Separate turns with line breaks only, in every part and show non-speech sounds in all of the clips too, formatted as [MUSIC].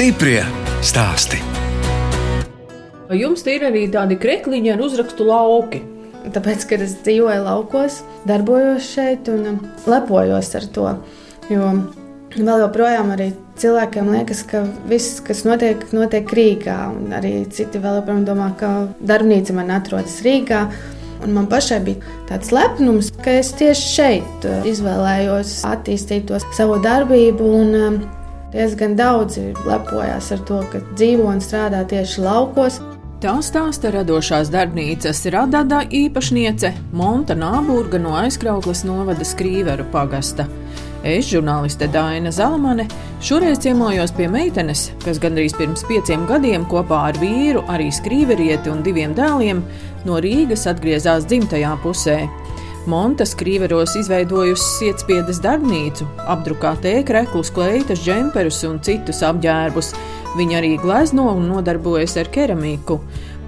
Stiprie stāsti.
Jums ir arī tādi krekliņi ar uzrakstu lauki.
Tāpēc, kad es dzīvoju laukos, darbojos šeit un um, lepojos ar to. Jo vēl joprojām arī cilvēkiem liekas, ka viss, kas notiek, notiek Rīgā. Un arī citi vēl joprojām domā, ka darbnīca man atrodas Rīgā. Un man pašai bija tāds lepnums, ka es tieši šeit uh, izvēlējos attīstīt to savu darbību. Un, um, diezgan daudzi lepojās ar to, ka dzīvo un strādā tieši laukos.
Tā stāsta radošās darbnīcas radada īpašniece Monta Nāburga no aizkrauklas novada Skrīveru pagasta. Es, žurnāliste Dāna Zalamane, šoreiz ciemojos pie meitenes, kas gandrīz pirms pieciem gadiem kopā ar vīru, arī skrīverieti un diviem dēliem no Rīgas atgriezās dzimtajā pusē. Monta skrīveros izveidojusi sietspiedes darbnīcu, apdrukāt ēkreklus, kleitas, džemperus un citus apģērbus. Viņa arī glezno un nodarbojas ar keramiku.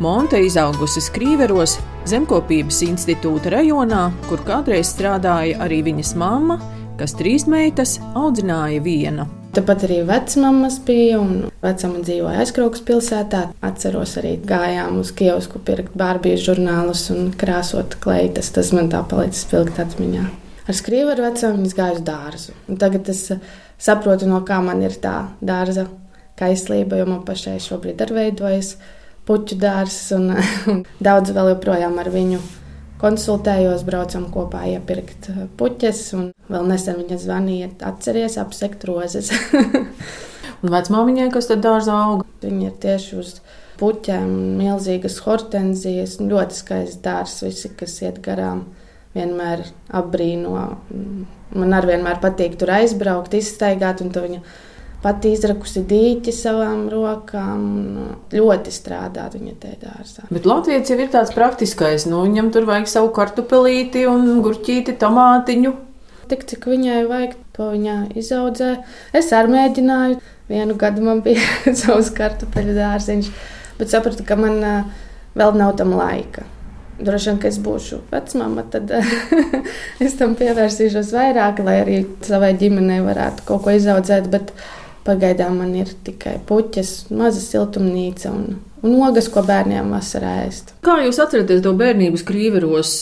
Monte izaugusi Skrīveros, Zemkopības institūta rajonā, kur kādreiz strādāja arī viņas mamma, kas trīs meitas audzināja viena.
Tāpat arī vecmāmas bija un vecāma dzīvoja aizkraukas pilsētā. Atceros arī gājām uz kiosku pirkt bārbiju žurnālus un krāsot kleitas. Tas man tā palicis spilgt atmiņā. Ar skrīvu ar vecām viņas gāju uz dārzu. Un tagad es uh, saprotu, no kā man ir tā dārza kaislība, jo man pašai šobrīd ir veidojas puķu dārzs un, [LAUGHS] un daudz vēl joprojām ar viņu konsultējos, braucam kopā iepirkt uh, puķes. Vēl nesen viņa zvanīja, atceries apsekt rozes. [LAUGHS]
un vecmāmiņai, kas tad dārzā auga?
Viņa ir tieši uz puķēm, milzīgas hortenzijas, ļoti skaists dārzs, visi, kas iet garām. Vienmēr apbrīno. Man arī vienmēr patīk tur aizbraukt, izstaigāt, un to viņa pati izrakusi dīķi savām rokām. Ļoti strādāt viņa te dārzā.
Bet Latvijas jau ir tāds praktiskais. Nu, viņam tur vajag savu kartupelīti un gurķīti, tomātiņu.
Tik cik viņai vajag, to viņa izaudzē. Es arī mēģināju. Vienu gadu man bija [LAUGHS] savs kartupeļu dārziņš, bet sapratu, ka man vēl nav tam laika. Droši vien, ka es būšu vecmāma, tad [LAUGHS] es tam pievērsīšos vairāk, lai arī savai ģimenei varētu kaut ko izaudzēt. Bet Pagaidām man ir tikai puķis, maza siltumnīca un, un ogas, ko bērniem vasarā ēst.
Kā jūs atceraties to bērnību skrīveros?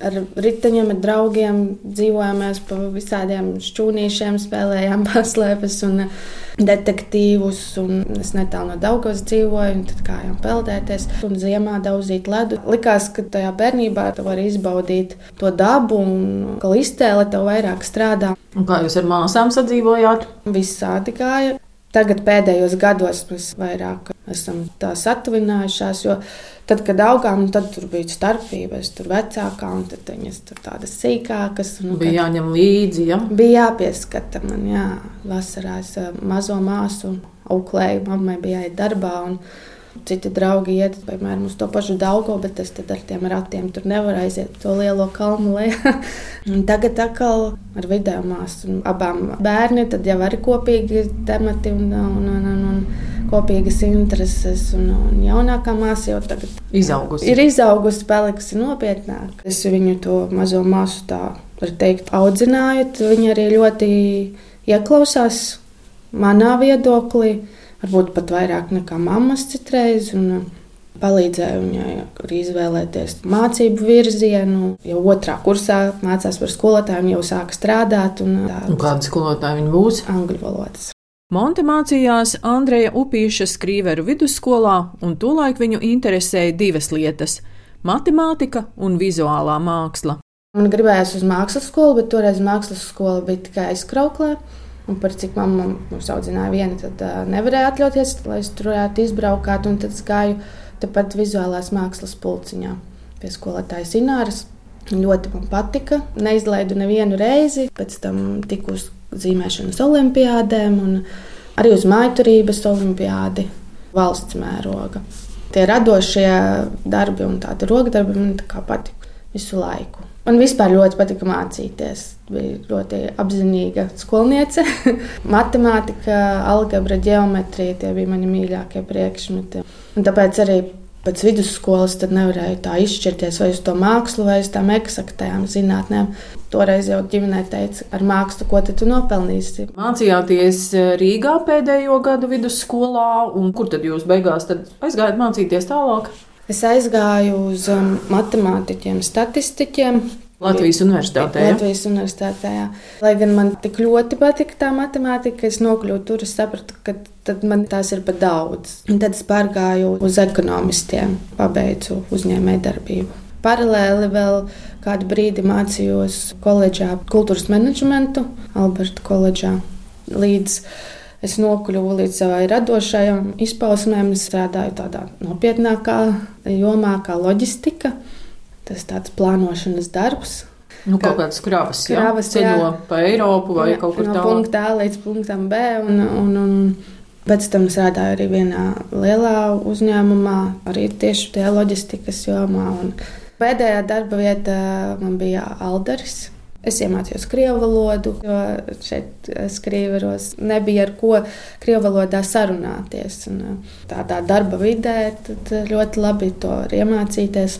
Ar riteņiem, ar draugiem dzīvojām pa visādiem šķūnīšiem, spēlējām [LAUGHS] paslēpes un detektīvus. Un es netālu no Daugavas dzīvoju, un tad gājām peldēties un ziemā dauzīt ledu. Likās, ka tajā bērnībā tu vari izbaudīt to dabu un ka iztēle tev vairāk strādā.
Un kā jūs ar māsām sadzīvojāt?
Visādi gāja. Tagad pēdējos gados mēs vairāk esam tā satuvinājušās, jo tad, kad augām, tad tur bija starpības, tur vecākā un tad viņas tur tādas sīkākas.
Nu, bija jāņem līdzi, ja?
Bija jāpieskata man, jā, vasarā es eh, mazo māsu auklēju, mammai bija jāiet darbā. Un, Citi draugi iet, piemēram, uz to pašu Daugo, bet es ar tiem ratiem tur nevaru aiziet to lielo kalnu lejā. [LAUGHS] Tagad atkal ar video māsu abām bērni, tad jau arī kopīgi temati un, un, un, un, un kopīgas intereses. Un, un jaunākā māsa jau tagad
izaugusi.
ir izaugusi, palikusi nopietnāk. Es viņu to mazo māsu tā, var teikt, audzināju. Viņa arī ļoti ieklausās manā viedoklī varbūt pat vairāk nekā mammas citreiz. Un, uh, Palīdzēja viņai arī izvēlēties mācību virzienu. Jau otrā kursā mācās par skolotājiem, jau sāka strādāt. Un,
uh, un kāda skolotāja viņa būs?
Angļu valodas.
Monte mācījās Andreja Upīša Skrīveru vidusskolā, un tolaik viņu interesēja divas lietas - matemātika un vizuālā māksla.
Man gribējās uz mākslas skolu, bet toreiz mākslas skola bija tikai aizkrauklē. Un par cik mamma mums audzināja viena, tad uh, nevarēja atļauties, lai es tur varētu izbraukt. Tad es gāju tepat vizuālās mākslas pulciņā pie skolotājas Ināras. Ļoti man patika. Neizlaidu nevienu reizi, pēc tam tiku uz zīmēšanas olimpiādēm un arī uz mājturības olimpiādi valsts mēroga. Tie radošie darbi un tādi rokdarbi man tā patika visu laiku. Man vispār ļoti patika mācīties. Bija ļoti apzinīga skolniece. [LAUGHS] Matemātika, algebra, geometrija tie bija mani mīļākie priekšmeti. Un tāpēc arī Pēc vidusskolas nevarēju tā izšķirties vai uz to mākslu, vai uz tām eksaktajām zinātnēm. Toreiz jau ģimenē teica, ar mākslu, ko tu nopelnīsi.
Mācījāties Rīgā pēdējo gadu vidusskolā, un kur tad jūs beigās tad aizgājāt mācīties tālāk?
Es aizgāju uz um, matemātiķiem, statistiķiem,
Latvijas universitātē.
Ja? Latvijas universitātē. Jā. Lai gan man tik ļoti patika tā matemātika, es nokļuvu tur, es sapratu, ka man tās ir par daudz. Un tad es pārgāju uz ekonomistiem, pabeidzu uzņēmējdarbību. Paralēli vēl kādu brīdi mācījos koledžā kultūras menedžmentu, Alberta koledžā. Līdz es nokļuvu līdz savai radošajam izpausmēm, strādāju tādā nopietnākā jomā, kā loģistika tas tāds plānošanas darbs.
Nu, kaut kādas kravas, kravas jā, ceļo pa Eiropu vai jā, kaut kur
no
tālāk.
No punkta A līdz punktam B. Un, un, un pēc tam strādāju arī vienā lielā uzņēmumā, arī tieši tajā loģistikas jomā. Un pēdējā darba vieta man bija Alderis. Es iemācījos krievu valodu, jo šeit skrīveros nebija ar ko krievu valodā sarunāties. Un tādā darba vidē ļoti labi to iemācīties.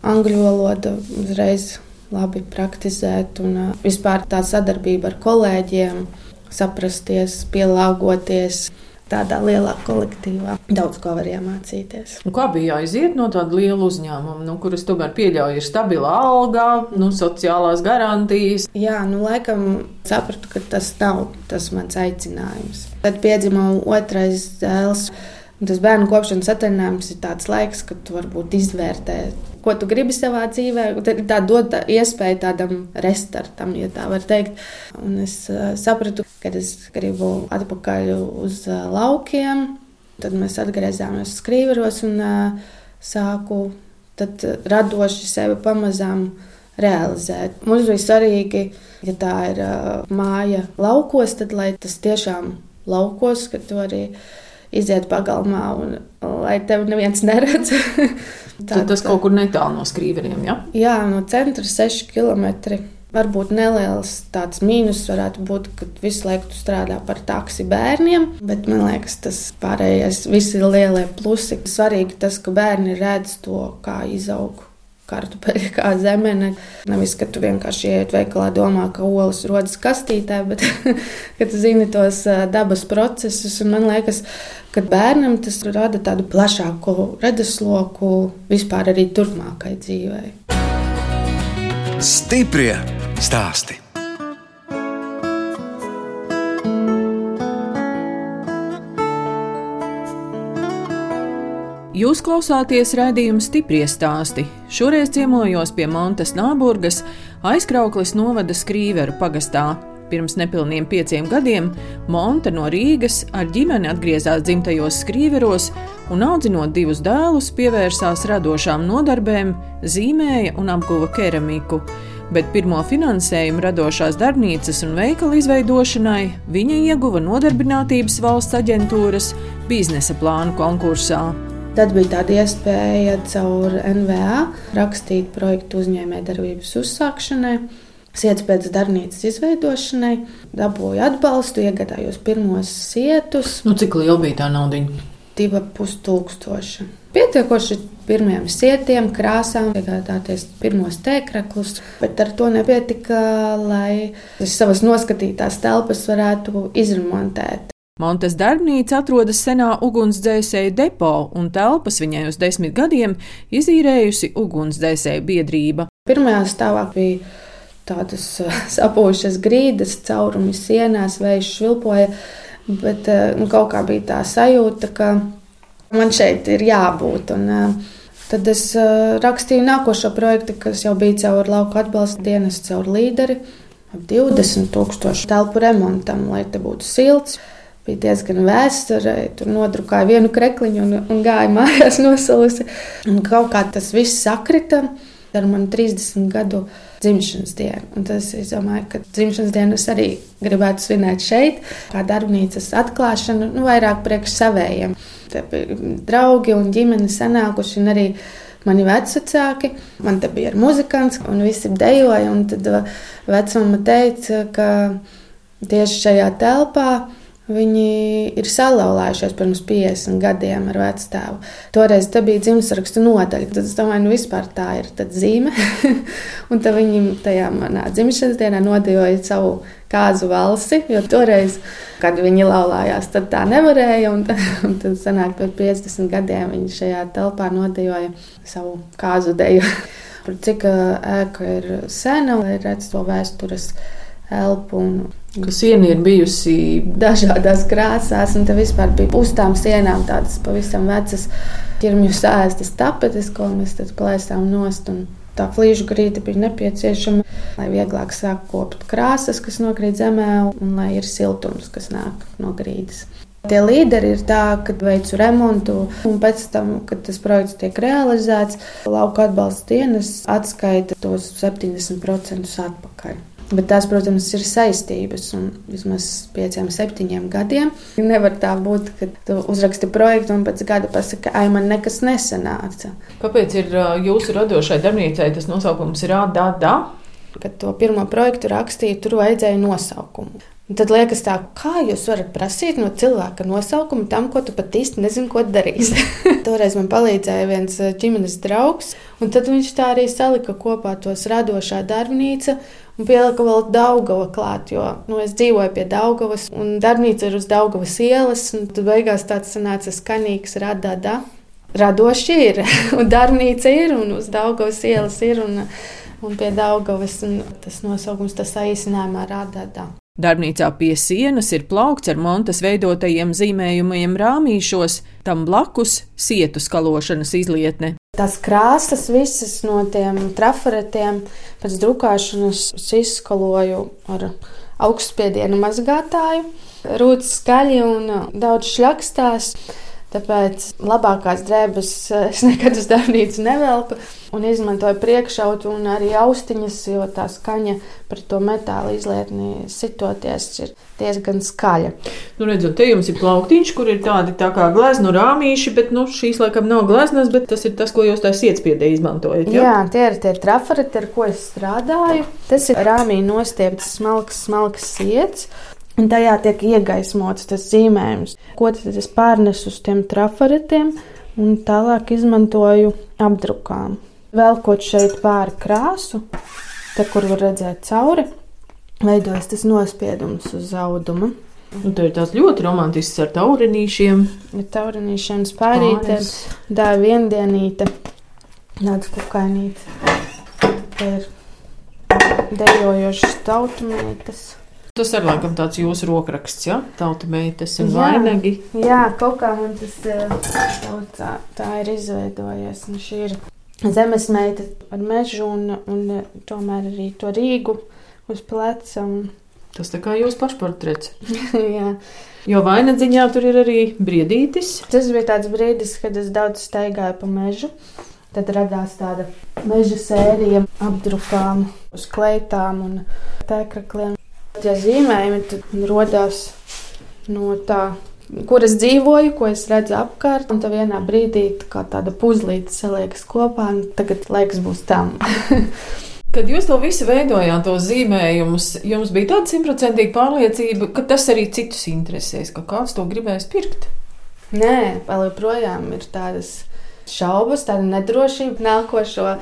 Angļu valodu uzreiz labi praktizēt, un vispār tā sadarbība ar kolēģiem, saprasties, pielāgoties. Tādā lielā kolektīvā daudz ko var iemācīties.
Nu, kā bija jāiziet no tāda liela uzņēmuma, nu, kuras tomēr pieļauj ir stabila alga, nu, sociālās garantijas?
Jā, nu, laikam sapratu, ka tas nav tas mans aicinājums. Tad piedzima otrais dēls. Tas bērnu kopšanas atvaļinājums ir tāds laiks, kad tu varbūt izvērtē ko tu gribi savā dzīvē. Tā dod iespēju tādam restartam, ja tā var teikt. Un es uh, sapratu, ka es gribu atpakaļ uz uh, laukiem. Tad mēs atgriezāmies skrīveros un uh, sāku radoši sevi pamazām realizēt. Mums bija svarīgi, ja tā ir uh, māja laukos, tad lai tas tiešām laukos, ka tu arī iziet pagalmā un lai tevi neviens neredz. [LAUGHS]
Tad tas kaut kur netālu no skrīveriem. Ja?
Jā, no centra 6 km. Varbūt neliels tāds mīnus varētu būt, ka visu laiku strādā par taksi bērniem, bet man liekas, tas pārējais, visi lielie plusi. Svarīgi tas, ka bērni redz to, kā izaug kartupeļi [LAUGHS] kā zemene. Nevis, ka tu vienkārši ienāc veikalā, domā, ka olas rodas kastītē, bet [LAUGHS] ka tu zini tos dabas procesus. Man liekas, ka bērnam tas rada tādu plašāku redzesloku vispār arī turpmākai dzīvei. Stiprie stāstī!
Jūs klausāties raidījuma stipri stāstī. Šoreiz ciemojos pie Montes Nāburgas, aizkrauklis novada Skrīveru pagastā. Pirms nepilniem pieciem gadiem Monte no Rīgas ar ģimeni atgriezās dzimtajos skrīveros un, audzinot divus dēlus, pievērsās radošām nodarbēm, zīmēja un apguva keramiku. Bet pirmo finansējumu radošās darbnīcas un veikala izveidošanai viņa ieguva Nodarbinātības valsts aģentūras biznesa plānu konkursā.
Tad bija tāda iespēja caur NVA rakstīt projektu uzņēmējdarbības uzsākšanai. Sietas pēc darbnīcas izveidošanai, dabūju atbalstu, iegādājos pirmos sietus.
Nu, cik liela bija tā nauda?
Divi pustūkstoši. Pietiekoši pirmiem sietiem, krāsām, iegādāties pirmos tēkraklus, bet ar to nepietika, lai savas noskatītās telpas varētu izremontēt.
Montes darbnīca atrodas senā ugunsdzēsēju depo, un telpas viņai uz desmit gadiem izīrējusi ugunsdzēsēju biedrība.
Pirmajā stāvā bija tādas [LAUGHS] eh, sapūšas grīdas, caurumi sienās, vējš švilpoja, bet eh, nu, kaut kā bija tā sajūta, ka man šeit ir jābūt. Un, eh, Tad es rakstīju nākošo projektu, kas jau bija caur lauka atbalsta dienas, caur līderi. Ap 20 tūkstošu telpu remontam, lai te būtu silts bija diezgan vēsture. Tur nodrukāja vienu krekliņu un, un gāja mājās [LAUGHS] nosalusi. Un kaut kā tas viss sakrita ar manu 30 gadu dzimšanas dienu. Un tas, es domāju, ka dzimšanas dienu es arī gribētu svinēt šeit, kā darbnīcas atklāšanu, nu, vairāk priekš savējiem. Te bija draugi un ģimene sanākuši, un arī mani vecāki. Man te bija muzikants, un visi dejoja. Tad vecmama teica, ka tieši šajā telpā Viņi ir salauzājušies pirms 50 gadiem ar vecstāvu. Toreiz tā bija dzimšanas nodaļa. Tad es domāju, nu vispār tā ir zīme. [LAUGHS] un tad viņi tajā manā dzimšanas dienā nodejoja savu kāzu valsi. Jo toreiz, kad viņi laulājās, tad tā nevarēja. Un, [LAUGHS] un tad, sanāk, pēc 50 gadiem viņi šajā telpā nodejoja savu kāzu deju. [LAUGHS] Cik ēka ir sena, lai redzētu to vēstures elpu. Un,
Ka siena ir bijusi
dažādās krāsās, un tā vispār bija uz tām sienām tādas pavisam vecas ķirmju sēstas tapetes, ko mēs tad plēsām nost. Tā flīžu grīda bija nepieciešama, lai vieglāk sāktu kopt krāsas, kas nokrīt zemē, un lai ir siltums, kas nāk no grīdas. Tie līderi ir tā, ka veicu remontu, un pēc tam, kad tas projekts tiek realizēts, lauka atbalsta dienas atskaita tos 70% atpakaļ. Bet tās, protams, ir saistības. Un vismaz pieciem, septiņiem gadiem nevar tā būt, ka tu uzraksti projektu un pēc gada pasaki, ai, man nekas nesanāca.
Kāpēc ir jūsu radošai darbnīcai tas nosaukums ir ADA?
Kad to pirmo projektu rakstīju, tur vajadzēja nosaukumu. Un tad liekas, tā, kā jūs varat prasīt no cilvēka nosaukumu tam, ko tu pat īsti nezini, ko darīs. [LAUGHS] Toreiz man palīdzēja viens ģimenes draugs, un tad viņš tā arī salika kopā tos radošā darbnīca un pielika vēl Daugava klāt, jo nu, es dzīvoju pie Daugavas, un darbnīca ir uz Daugavas ielas, un tad beigās tāds sanāca skanīgs radāda. Radoši ir, [LAUGHS] un darbnīca ir, un uz Daugavas ielas ir, un, un pie Daugavas un tas nosaukums tas saīsinājumā radāda.
Darbnīcā pie sienas ir plaukts ar montas veidotajiem zīmējumiem rāmīšos, tam blakus sietu skalošanas izlietne.
Tās krāsas visas no tiem trafaretiem pēc drukāšanas izskaloju ar augstspiedienu mazgātāju. Rūtas skaļi un daudz šļakstās. Tāpēc labākās drēbes es nekad uz darbnīcu nevelku un izmantoju priekšautu un arī austiņas, jo tā skaņa par to metāla izlietni sitoties ir diezgan skaļa.
Nu, redzot, te jums ir plauktiņš, kur ir tādi tā kā gleznu rāmīši, bet nu, šīs laikam nav gleznas, bet tas ir tas, ko jūs tā sietspiedē izmantojat.
Jā, jā tie ir tie trafareti, ar ko es strādāju. Tas ir rāmī nostiepts smalks, smalks siets. Un tajā tiek iegaismots tas zīmējums, ko tad es pārnesu uz tiem trafaretiem un tālāk izmantoju apdrukām. Velkot šeit pāri krāsu, te, kur var redzēt cauri, veidojas tas nospiedums uz auduma.
Un tur ir tās ļoti romantisks ar taurinīšiem.
Ir taurinīšiem spārītēm, tā viendienīte, tāds kukainīte. Te ir dejojošas tautumītes.
Tas ir laikam tāds jūsu rokraksts, ja? Tauta meitas un vainagi.
Jā, kaut kā man tas eh, tā, tā ir izveidojies. Un šī ir zemes meita ar mežu un, un eh, tomēr arī to Rīgu uz pleca. Un... [LAUGHS]
Tas tā kā jūs pašportrets. [LAUGHS]
jā.
Jo vainagdziņā tur ir arī briedītis.
Tas bija tāds brīdis, kad es daudz staigāju pa mežu. Tad radās tāda meža sērija apdrukām uz kleitām un tēkrakliem. Tie zīmējumi radās no tā, kur es dzīvoju, ko es redzu apkārt. Un tad vienā brīdī tā tāda puzlīte saliekas kopā, un tagad laiks būs tam. [LAUGHS]
Kad jūs to visu veidojāt, tos zīmējumus, jums bija tāda simtprocentīga pārliecība, ka tas arī citus interesēs, ka kāds to gribēs pirkt?
Nē, vēl joprojām ir tādas šaubas, tāda nedrošība nākošo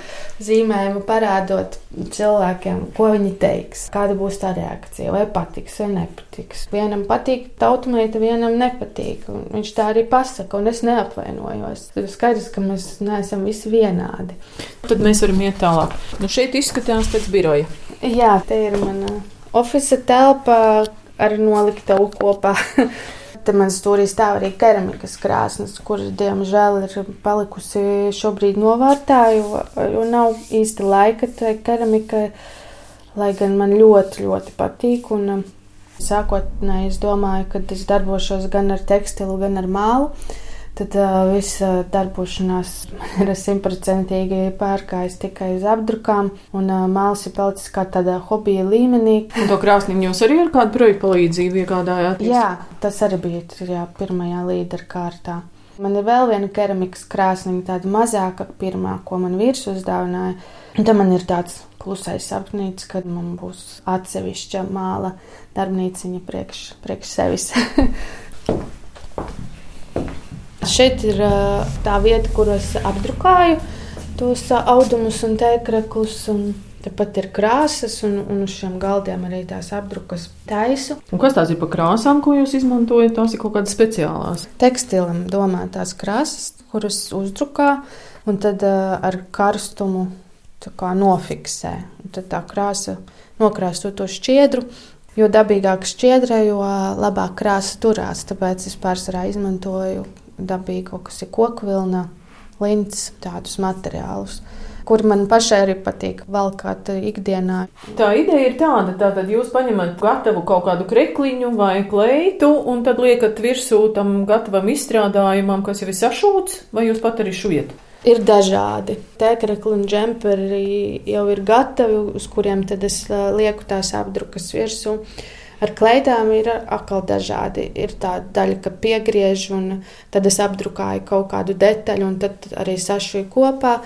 zīmējumu parādot cilvēkiem, ko viņi teiks, kāda būs tā reakcija, vai patiks vai nepatiks. Vienam patīk tautsmeita, vienam nepatīk. Viņš tā arī pasaka, un es neapvainojos. Ir skaidrs, ka mēs neesam visi vienādi.
Tad mēs varam iet tālāk. Nu, šeit izskatās pēc biroja.
Jā, te ir mana oficiāla telpa ar noliktavu kopā. [LAUGHS] Te man stūrī stāv arī keramikas krāsnes, kuras, diemžēl, ir palikusi šobrīd novārtā, jo, jo nav īsti laika tai keramikai, lai gan man ļoti, ļoti patīk. Un, um, Sākotnēji es domāju, ka es darbošos gan ar tekstilu, gan ar mālu tad uh, visa darbošanās [LAUGHS] ir simtprocentīgi pārgājis tikai uz apdrukām, un uh, mākslinieks ir palicis kā tādā hobija līmenī.
Un to krāsnīm jūs arī ar kādu projektu palīdzību iegādājāt?
Jā, tas arī bija jā, pirmajā līdera kārtā. Man ir vēl viena keramikas krāsniņa, tāda mazāka, pirmā, ko man vīrs uzdāvināja. Un tam man ir tāds klusais apnīca, kad man būs atsevišķa māla darbnīciņa priekš, priekš sevis. [LAUGHS] Šeit ir tā vieta, kur es apdrukāju tos audumus un tēkreklus. Un Tepat ir krāsas, un, un uz šiem galdiem arī tās apdrukas taisu.
Un kas tās ir par krāsām, ko jūs izmantojat? Tās ir kaut kādas speciālās.
Tekstilam domātās krāsas, kuras uzdrukā, un tad uh, ar karstumu nofiksē. Un tad tā krāsa nokrāso to šķiedru. Jo dabīgāk šķiedra, jo labāk krāsa turās. Tāpēc es pārsvarā izmantoju dabīgu, kas ir koku vilna, lints, tādus materiālus kur man pašai arī patīk valkāt ikdienā.
Tā ideja ir tāda, ka jūs paņemat gatavu kaut kādu krekliņu vai kleitu, un tad liekat virsū tam gatavam izstrādājumam, kas jau ir sašūts, vai jūs pat arī šujat?
Ir dažādi. Tēkrekli un džemperi jau ir gatavi, uz kuriem tad es lieku tās apdrukas virsū. Ar kleitām ir atkal dažādi. Ir tā daļa, ka piegriež, un tad es apdrukāju kaut kādu detaļu, un tad arī sašuju kopā,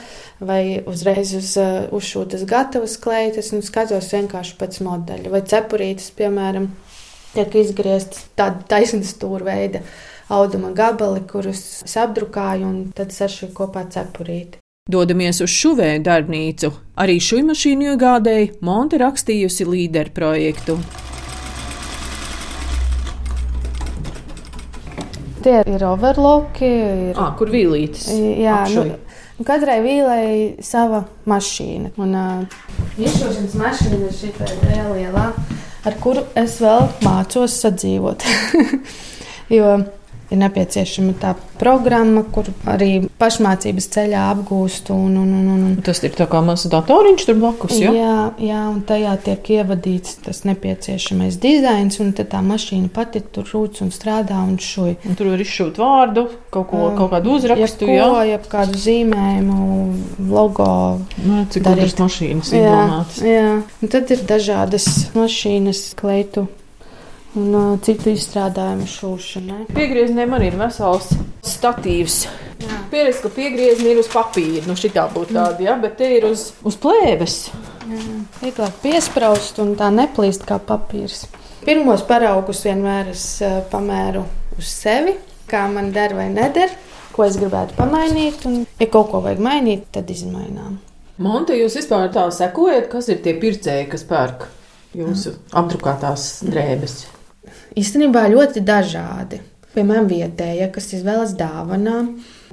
vai uzreiz uz, uz šūtas gatavas kleitas, un skatos vienkārši pēc modeļa. Vai cepurītes, piemēram, tiek izgrieztas tāda taisna stūra veida auduma gabali, kurus es apdrukāju, un tad sašuju kopā cepurīti.
Dodamies uz šuvēju darbnīcu. Arī šī mašīna iegādēji Monte rakstījusi līderu projektu.
Tie ir overloki. Ir...
À, kur vīlītes?
Jā, nu, nu, katrai vīlei sava mašīna. Un uh, izšūšanas mašīna ir šī lielā, ar kuru es vēl mācos sadzīvot. [LAUGHS] jo ir nepieciešama tā programma, kur arī pašmācības ceļā apgūst. Un, un, un, un.
Tas ir tā kā mazs datoriņš tur blakus. Ja?
Jā, jā, un tajā tiek ievadīts tas nepieciešamais dizains, un tā mašīna pati tur rūc un strādā un šuj.
Un tur var izšūt vārdu, kaut, ko, um, kaut kādu uzrakstu,
ja ko, jā, kādu zīmējumu, logo.
Nu, cik daudz mašīnas ir domātas?
Jā, un tad ir dažādas mašīnas, kleitu un uh, citu izstrādājumu šūšanai.
Piegriezieniem arī ir vesels statīvs. Pieredzi, ka piegriezieni ir uz papīra. Nu, šitā būtu tāda, ja, bet te ir uz, uz plēves.
Vieglāk piespraust un tā neplīst kā papīrs. Pirmos paraugus vienmēr es uh, pamēru uz sevi, kā man der vai neder, ko es gribētu pamainīt. Un, ja kaut ko vajag mainīt, tad izmainām.
Monte, jūs vispār tā sekojat, kas ir tie pircēji, kas pērk jūsu apdrukātās drēbes?
Īstenībā ļoti dažādi. Piemēram, vietējie, kas izvēlas dāvanā,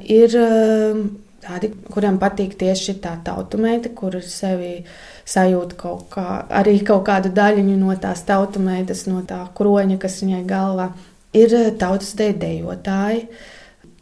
ir eh, tādi, kuriem patīk tieši tā tautumeita, kur sevi sajūt kaut kā, arī kaut kādu daļiņu no tās tautumeitas, no tā kroņa, kas viņai galvā. Ir eh, tautas dejotāji.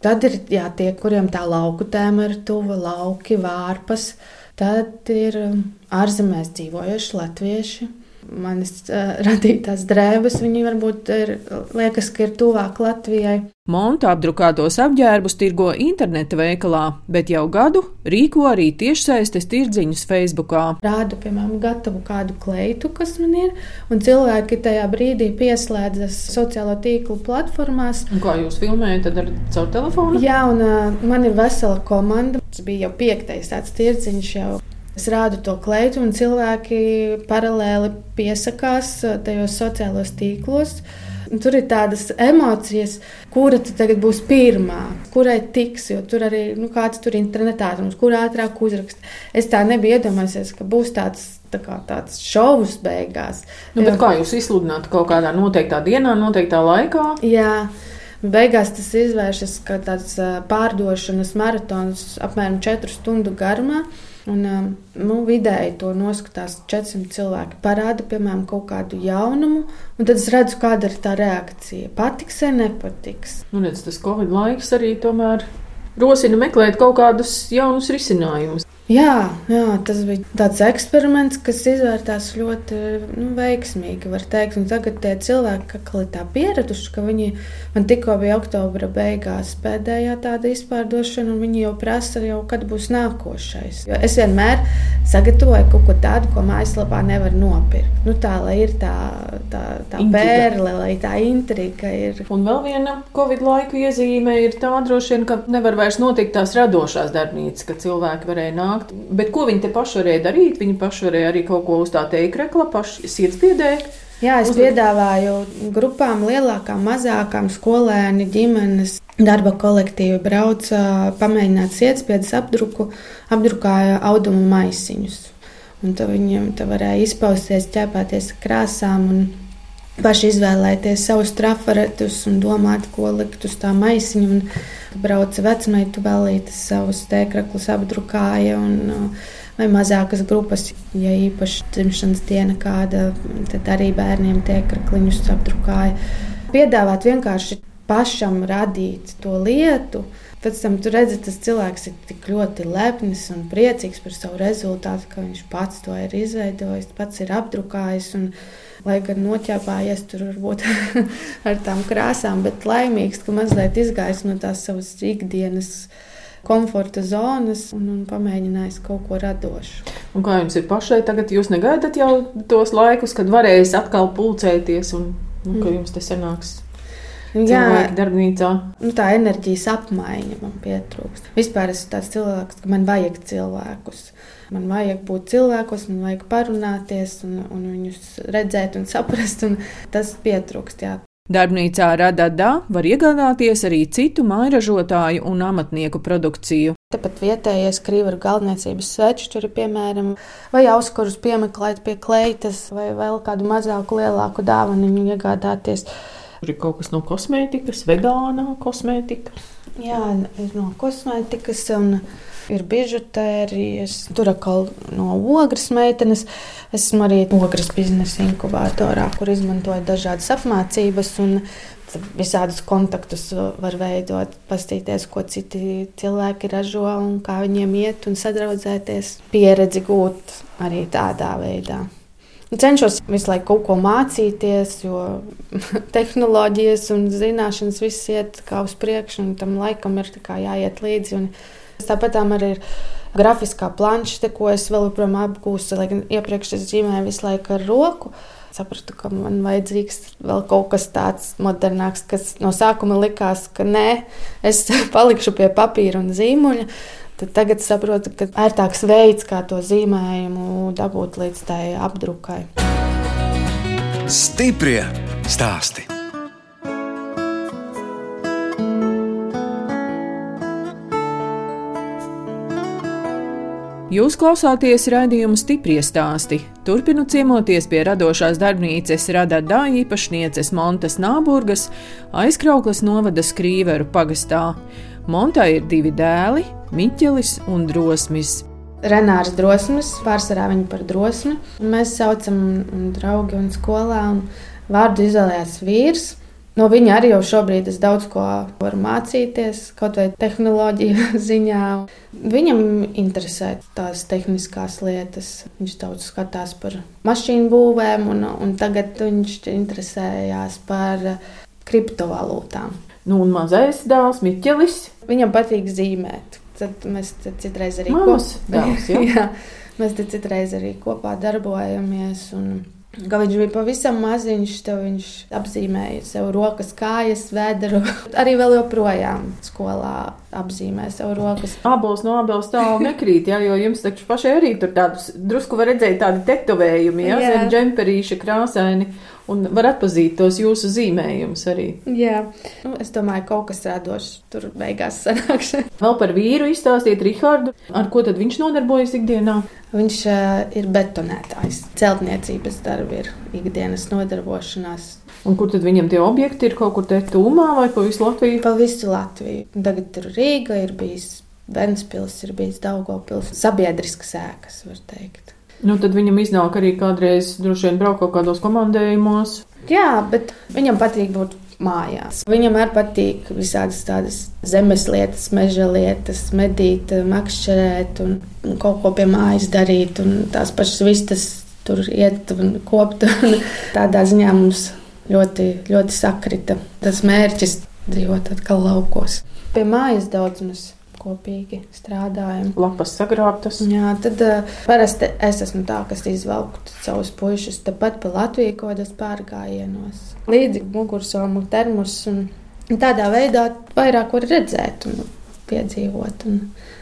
Tad ir jā, tie, kuriem tā lauku tēma ir tuva, lauki, vārpas. Tad ir eh, ārzemēs dzīvojuši latvieši manis uh, radītās drēbes, viņi varbūt ir, liekas, ka ir tuvāk Latvijai.
Monta apdrukātos apģērbus tirgo interneta veikalā, bet jau gadu rīko arī tiešsaistes tirdziņus Facebookā.
Rādu, piemēram, gatavu kādu kleitu, kas man ir, un cilvēki tajā brīdī pieslēdzas sociālo tīklu platformās.
Un kā jūs filmējat, tad ar caur telefonu?
Jā, un uh, man ir vesela komanda. Tas bija jau piektais tāds tirdziņš jau Es rādu to kleitu, un cilvēki paralēli piesakās uh, tajos sociālos tīklos. Tur ir tādas emocijas, kura tagad būs pirmā, kurai tiks, jo tur arī nu, kāds tur internetā atrunās, kur ātrāk uzrakst. Es tā nebiju iedomājies, ka būs tāds tā kā tāds šovs beigās.
Nu, kā jūs izsludināt kaut kādā noteiktā dienā, noteiktā laikā?
Jā. Beigās tas izvēršas kā tāds uh, pārdošanas maratons apmēram 4 stundu garumā. Un, um, nu, vidēji to noskatās 400 cilvēki. Parāda, piemēram, kaut kādu jaunumu, un tad es redzu, kāda ir tā reakcija. Patiks vai nepatiks.
Nu, redz, tas Covid laiks arī tomēr rosina meklēt kaut kādus jaunus risinājumus.
Jā, jā, tas bija tāds eksperiments, kas izvērtās ļoti nu, veiksmīgi. Tagad tie cilvēki, kas ir tā pieraduši, ka viņi man tikko bija oktobra beigās pēdējā tāda izpārdošana, un viņi jau prasa, jau, kad būs nākošais. Jo es vienmēr sagatavoju kaut ko tādu, ko mājaslapā nevar nopirkt. Nu, tā lai ir tā, tā, tā pērle, lai tā intriga ir.
Un vēl viena Covid laiku iezīme ir tā droši vien, ka nevar vairs notikt tās radošās darbnīcas, ka cilvēki varēja nākt nākt. Bet ko viņi te paši varēja darīt? Viņi paši varēja arī kaut ko uz tā teikrekla, paši sietspiedē.
Jā, es piedāvāju grupām, lielākām, mazākām, skolēni, ģimenes, darba kolektīvi brauca, pamēģināt sietspiedas apdruku, apdrukāja audumu maisiņus. Un tad viņiem tā varēja izpausties, ķēpāties krāsām un paši izvēlēties savus trafaretus un domāt, ko likt uz tā maisiņa. Un brauca vecmeitu balītes, savus tēkraklus apdrukāja. Un, vai mazākas grupas, ja īpaši dzimšanas diena kāda, tad arī bērniem tiek krakliņus apdrukāja. Piedāvāt vienkārši pašam radīt to lietu. Pēc tam tu redzi, tas cilvēks ir tik ļoti lepns un priecīgs par savu rezultātu, ka viņš pats to ir izveidojis, pats ir apdrukājis. Un, lai gan noķēpājies tur varbūt [LAUGHS] ar tām krāsām, bet laimīgs, ka mazliet izgājis no tās savas ikdienas komforta zonas un, un pamēģinājis kaut ko radošu.
Un kā jums ir pašai tagad? Jūs negaidat jau tos laikus, kad varēs atkal pulcēties un nu, ka mm. jums tas sanāks? Jā, darbnīcā.
Nu, tā enerģijas apmaiņa man pietrūkst. Vispār esmu tāds cilvēks, ka man vajag cilvēkus. Man vajag būt cilvēkos, man vajag parunāties un, un viņus redzēt un saprast. Un tas pietrūkst. Jā.
Darbnīcā Radadā var iegādāties arī citu mājražotāju un amatnieku produkciju.
Tāpat vietējais krīvaru galvniecības svečuri, piemēram, vai auskurus piemeklēt pie kleitas, vai vēl kādu mazāku, lielāku dāvanu iegādāties.
Tur ir kaut kas no kosmētikas, vegānā kosmētika.
Jā, ir no kosmētikas un ir bižutērijas, tur atkal no ogres meitenes. Esmu arī ogres biznesa inkubatorā, kur izmantoju dažādas apmācības un visādus kontaktus var veidot, pastīties, ko citi cilvēki ražo un kā viņiem iet un sadraudzēties, pieredzi gūt arī tādā veidā. Cenšos visu laiku kaut ko mācīties, jo [LAUGHS] tehnoloģijas un zināšanas viss iet kā uz priekšu, un tam laikam ir jāiet līdzi. Tāpat arī ir grafiskā planša, ko es vēl joprojām apgūstu, lai gan iepriekš es zīmēju visu laiku ar roku. Sapratu, ka man vajadzīgs vēl kaut kas tāds modernāks, kas no sākuma likās, ka nē, es [LAUGHS] palikšu pie papīra un zīmuļa. Tad tagad saprotu, ka ērtāks veids, kā to zīmējumu dabūt līdz tai apdrukai. Stiprie stāstī!
Jūs klausāties raidījuma stipri stāstī. Turpinu ciemoties pie radošās darbnīcas Radadā īpašnieces Montes Nāburgas aizkrauklas novada Skrīveru pagastā. Montai ir divi dēli - Miķelis un Drosmis.
Renārs drosmes, pārsvarā viņa par drosmi. Mēs saucam draugi un skolā, un vārdu izvēlējās vīrs. No viņa arī jau šobrīd es daudz ko varu mācīties, kaut vai tehnoloģiju [LAUGHS] ziņā. Viņam interesē tās tehniskās lietas. Viņš daudz skatās par mašīnu būvēm, un, un tagad viņš interesējās par kriptovalūtām.
Nu, un mazais dēls Miķelis.
Viņam patīk zīmēt. Tad mēs citreiz arī
kopā [LAUGHS]
mēs citreiz arī kopā darbojamies. Un, Kad viņš bija pavisam maziņš, tad viņš apzīmēja sev rokas, kājas, vēdru. [LAUGHS] Arī vēl joprojām skolā apzīmē sev rokas.
Abos no abos tālu nekrīt, jā, jo jums taču pašai arī tur tādus drusku var redzēt tādi tetovējumi, jā, jā. zem džemperīša krāsaini un var atpazīt tos jūsu zīmējumus arī.
Jā, nu, es domāju, ka kaut kas radošs tur beigās sanāks. [LAUGHS]
Vēl par vīru izstāstiet Rihardu. Ar ko tad viņš nodarbojas ikdienā?
Viņš uh, ir betonētājs. Celtniecības darbi ir ikdienas nodarbošanās.
Un kur tad viņam tie objekti ir? Kaut kur te tūmā vai pa visu Latviju?
Pa visu Latviju. Tagad ir Rīga, ir bijis Ventspils, ir bijis Daugopils. Sabiedriskas ēkas, var teikt.
Nu, tad viņam iznāk arī kādreiz droši vien braukt kaut kādos komandējumos.
Jā, bet viņam patīk būt mājās. Viņam arī patīk visādas tādas zemes lietas, meža lietas, medīt, makšķerēt un, kaut ko pie mājas darīt. Tās pašas vistas tur iet un kopt. Un [LAUGHS] tādā ziņā mums ļoti, ļoti sakrita tas mērķis dzīvot atkal laukos. Pie mājas daudz mēs kopīgi strādājam.
Lapas sagrābtas.
Jā, tad uh, parasti es esmu tā, kas izvelku savus puišus tepat pa Latviju kādos pārgājienos. Līdzi mugursomu termus un tādā veidā vairāk var redzēt. Un piedzīvot. Un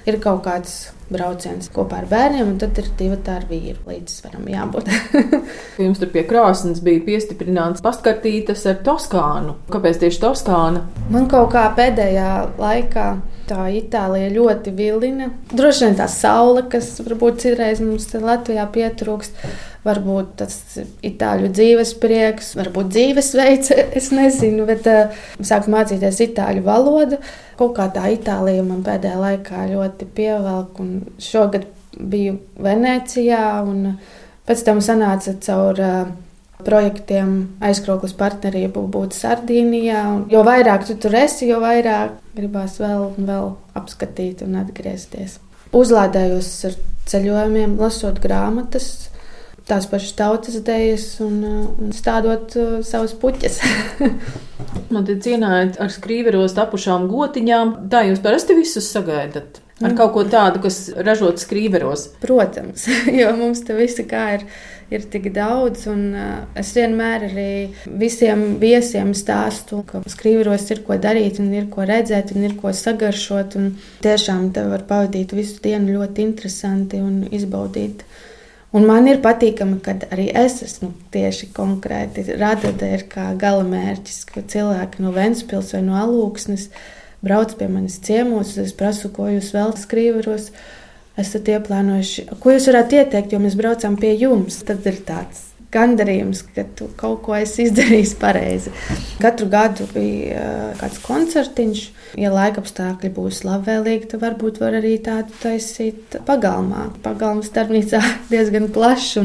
ir kaut kāds brauciens kopā ar bērniem, un tad ir divi tā ar vīru līdzsvaram jābūt. [LAUGHS]
Jums tur pie krāsnes bija piestiprināts pastkartītes ar Toskānu. Kāpēc tieši Toskāna?
Man kaut kā pēdējā laikā tā Itālija ļoti vilina. Droši vien tā saule, kas varbūt citreiz mums Latvijā pietrūkst. Varbūt tas itāļu dzīves prieks, varbūt dzīvesveids, [LAUGHS] es nezinu, bet uh, sāku mācīties itāļu valodu. Kaut kā tā Itālija man pēdējā laikā ļoti pievelk, un šogad biju Venecijā, un pēc tam sanāca caur uh, projektiem aizkrauklas partnerību būt Sardīnijā. Un jo vairāk tu tur esi, jo vairāk gribās vēl un vēl apskatīt un atgriezties. Uzlādējos ar ceļojumiem, lasot grāmatas, tās pašas tautas idejas un, uh, un stādot uh, savus puķus.
Man [LAUGHS] te cienājot ar skrīveros tapušām gotiņām, tā jūs parasti visus sagaidat. Ar mm. kaut ko tādu, kas ražots skrīveros.
Protams, [LAUGHS] jo mums te visi kā ir, ir tik daudz. Un, uh, es vienmēr arī visiem viesiem stāstu, ka skrīveros ir ko darīt, un ir ko redzēt, un ir ko sagaršot. Tiešām te var pavadīt visu dienu ļoti interesanti un izbaudīt Un man ir patīkami, ka arī es esmu tieši konkrēti radīta ir kā galamērķis, ka cilvēki no Ventspils vai no Alūksnes brauc pie manis ciemos, es prasu, ko jūs vēl skrīveros. Esat ieplānojuši, ko jūs varētu ieteikt, jo mēs braucam pie jums. Tad ir tāds gandarījums, ka tu kaut ko esi izdarījis pareizi. Katru gadu bija kāds koncertiņš. Ja laika apstākļi būs labvēlīgi, tad varbūt var arī tādu taisīt pagalmā. Pagalmas darbnīcā [LAUGHS] diezgan plašs.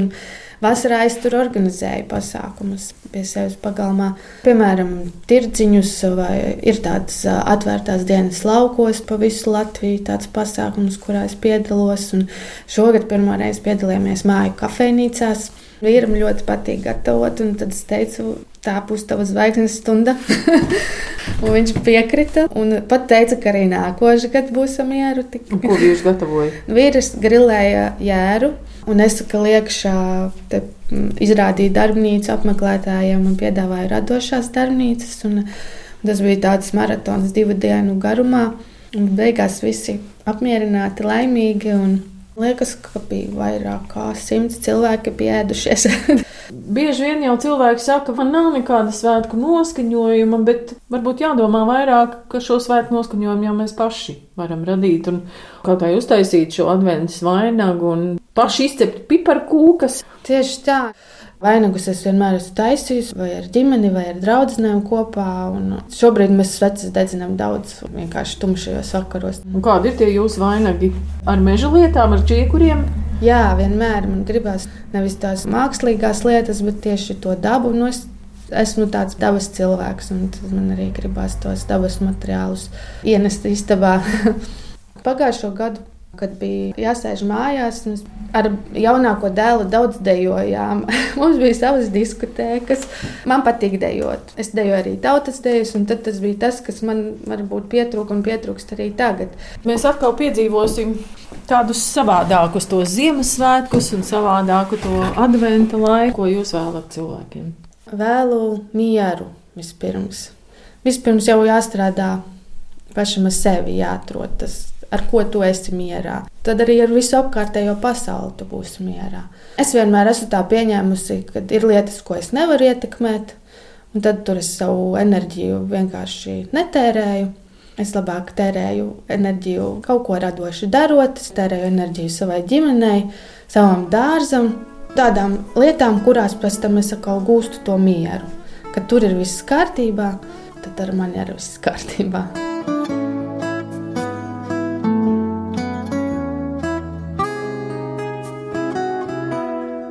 Vasarā es tur organizēju pasākumus pie sevis pagalmā. Piemēram, tirdziņus vai ir tādas atvērtās dienas laukos pa visu Latviju, tāds pasākums, kurā es piedalos. Un šogad pirmo reizi piedalījāmies māju kafejnīcās. Vīram ļoti patīk gatavot, un tad es teicu, tā būs tava zvaigznes stunda. [LAUGHS] viņš piekrita un pat teica, ka arī nākošais gads būs mieru. Tik...
Ko viņš gatavoja? [LAUGHS]
Vīrs grilēja jēru. Un es kā liekšā te, izrādīju darbnīcu apmeklētājiem un piedāvāju radošās darbnīcas. Tas bija tāds maratons divu dienu garumā. Un beigās visi apmierināti, laimīgi. Un Liekas, ka bija vairāk kā simts cilvēki pieēdušies. [LAUGHS]
Bieži vien jau cilvēki saka, ka man nav nekāda svētku noskaņojuma, bet varbūt jādomā vairāk, ka šo svētku noskaņojumu jau mēs paši varam radīt un kaut kā uztaisīt šo adventus vainagu un paši izcept piparkūkas.
Tieši tā. Vainagus es vienmēr esmu taisījis, vai ar ģimeni, vai ar draugiem kopā. Šobrīd mēs sveces dedzinām daudz, vienkārši tumšajos vakaros.
Un kādi ir tie jūsu vainagi? Ar meža lietām, ar čiekuriem?
Jā, vienmēr man gribās nevis tās mākslīgās lietas, bet tieši to dabu. Nu, es esmu tāds dabas cilvēks, un man arī gribās tos dabas materiālus ienest istabā. [LAUGHS] Pagājušo gadu kad bija jāsēž mājās. Ar jaunāko dēlu daudz dejojām. [LAUGHS] Mums bija savas diskotēkas. Man patīk dejot. Es dejoju arī tautas dejas, un tas bija tas, kas man varbūt pietrūka un pietrūkst arī tagad.
Mēs atkal piedzīvosim tādus savādākus to Ziemassvētkus un savādāku to adventa laiku, ko jūs vēlat cilvēkiem.
Vēlu mieru vispirms. Vispirms jau jāstrādā pašam ar sevi, jāatrod tas ar ko tu esi mierā. Tad arī ar visu apkārtējo pasauli tu būsi mierā. Es vienmēr esmu tā pieņēmusi, ka ir lietas, ko es nevaru ietekmēt, un tad tur es savu enerģiju vienkārši netērēju. Es labāk tērēju enerģiju kaut ko radoši darot, es tērēju enerģiju savai ģimenei, savam dārzam, tādām lietām, kurās pēc tam es atkal gūstu to mieru. Kad tur ir viss kārtībā, tad ar mani ir viss kārtībā.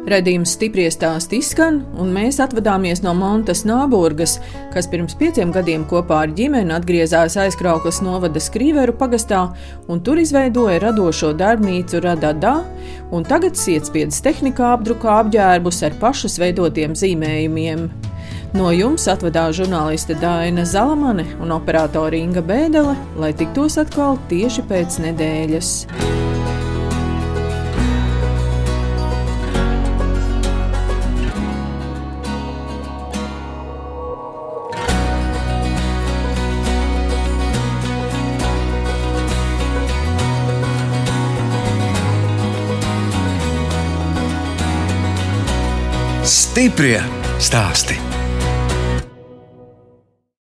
Redījums stipri stāst izskan, un mēs atvadāmies no Montes Nāburgas, kas pirms pieciem gadiem kopā ar ģimeni atgriezās aizkrauklas novada Skrīveru pagastā un tur izveidoja radošo darbnīcu Radadā, un tagad sietspiedas tehnikā apdrukā apģērbus ar pašas veidotiem zīmējumiem. No jums atvadās žurnāliste Dāna Zalamane un operātore Inga Bēdelē, lai tiktos atkal tieši pēc nedēļas.
Stiprie stāsti.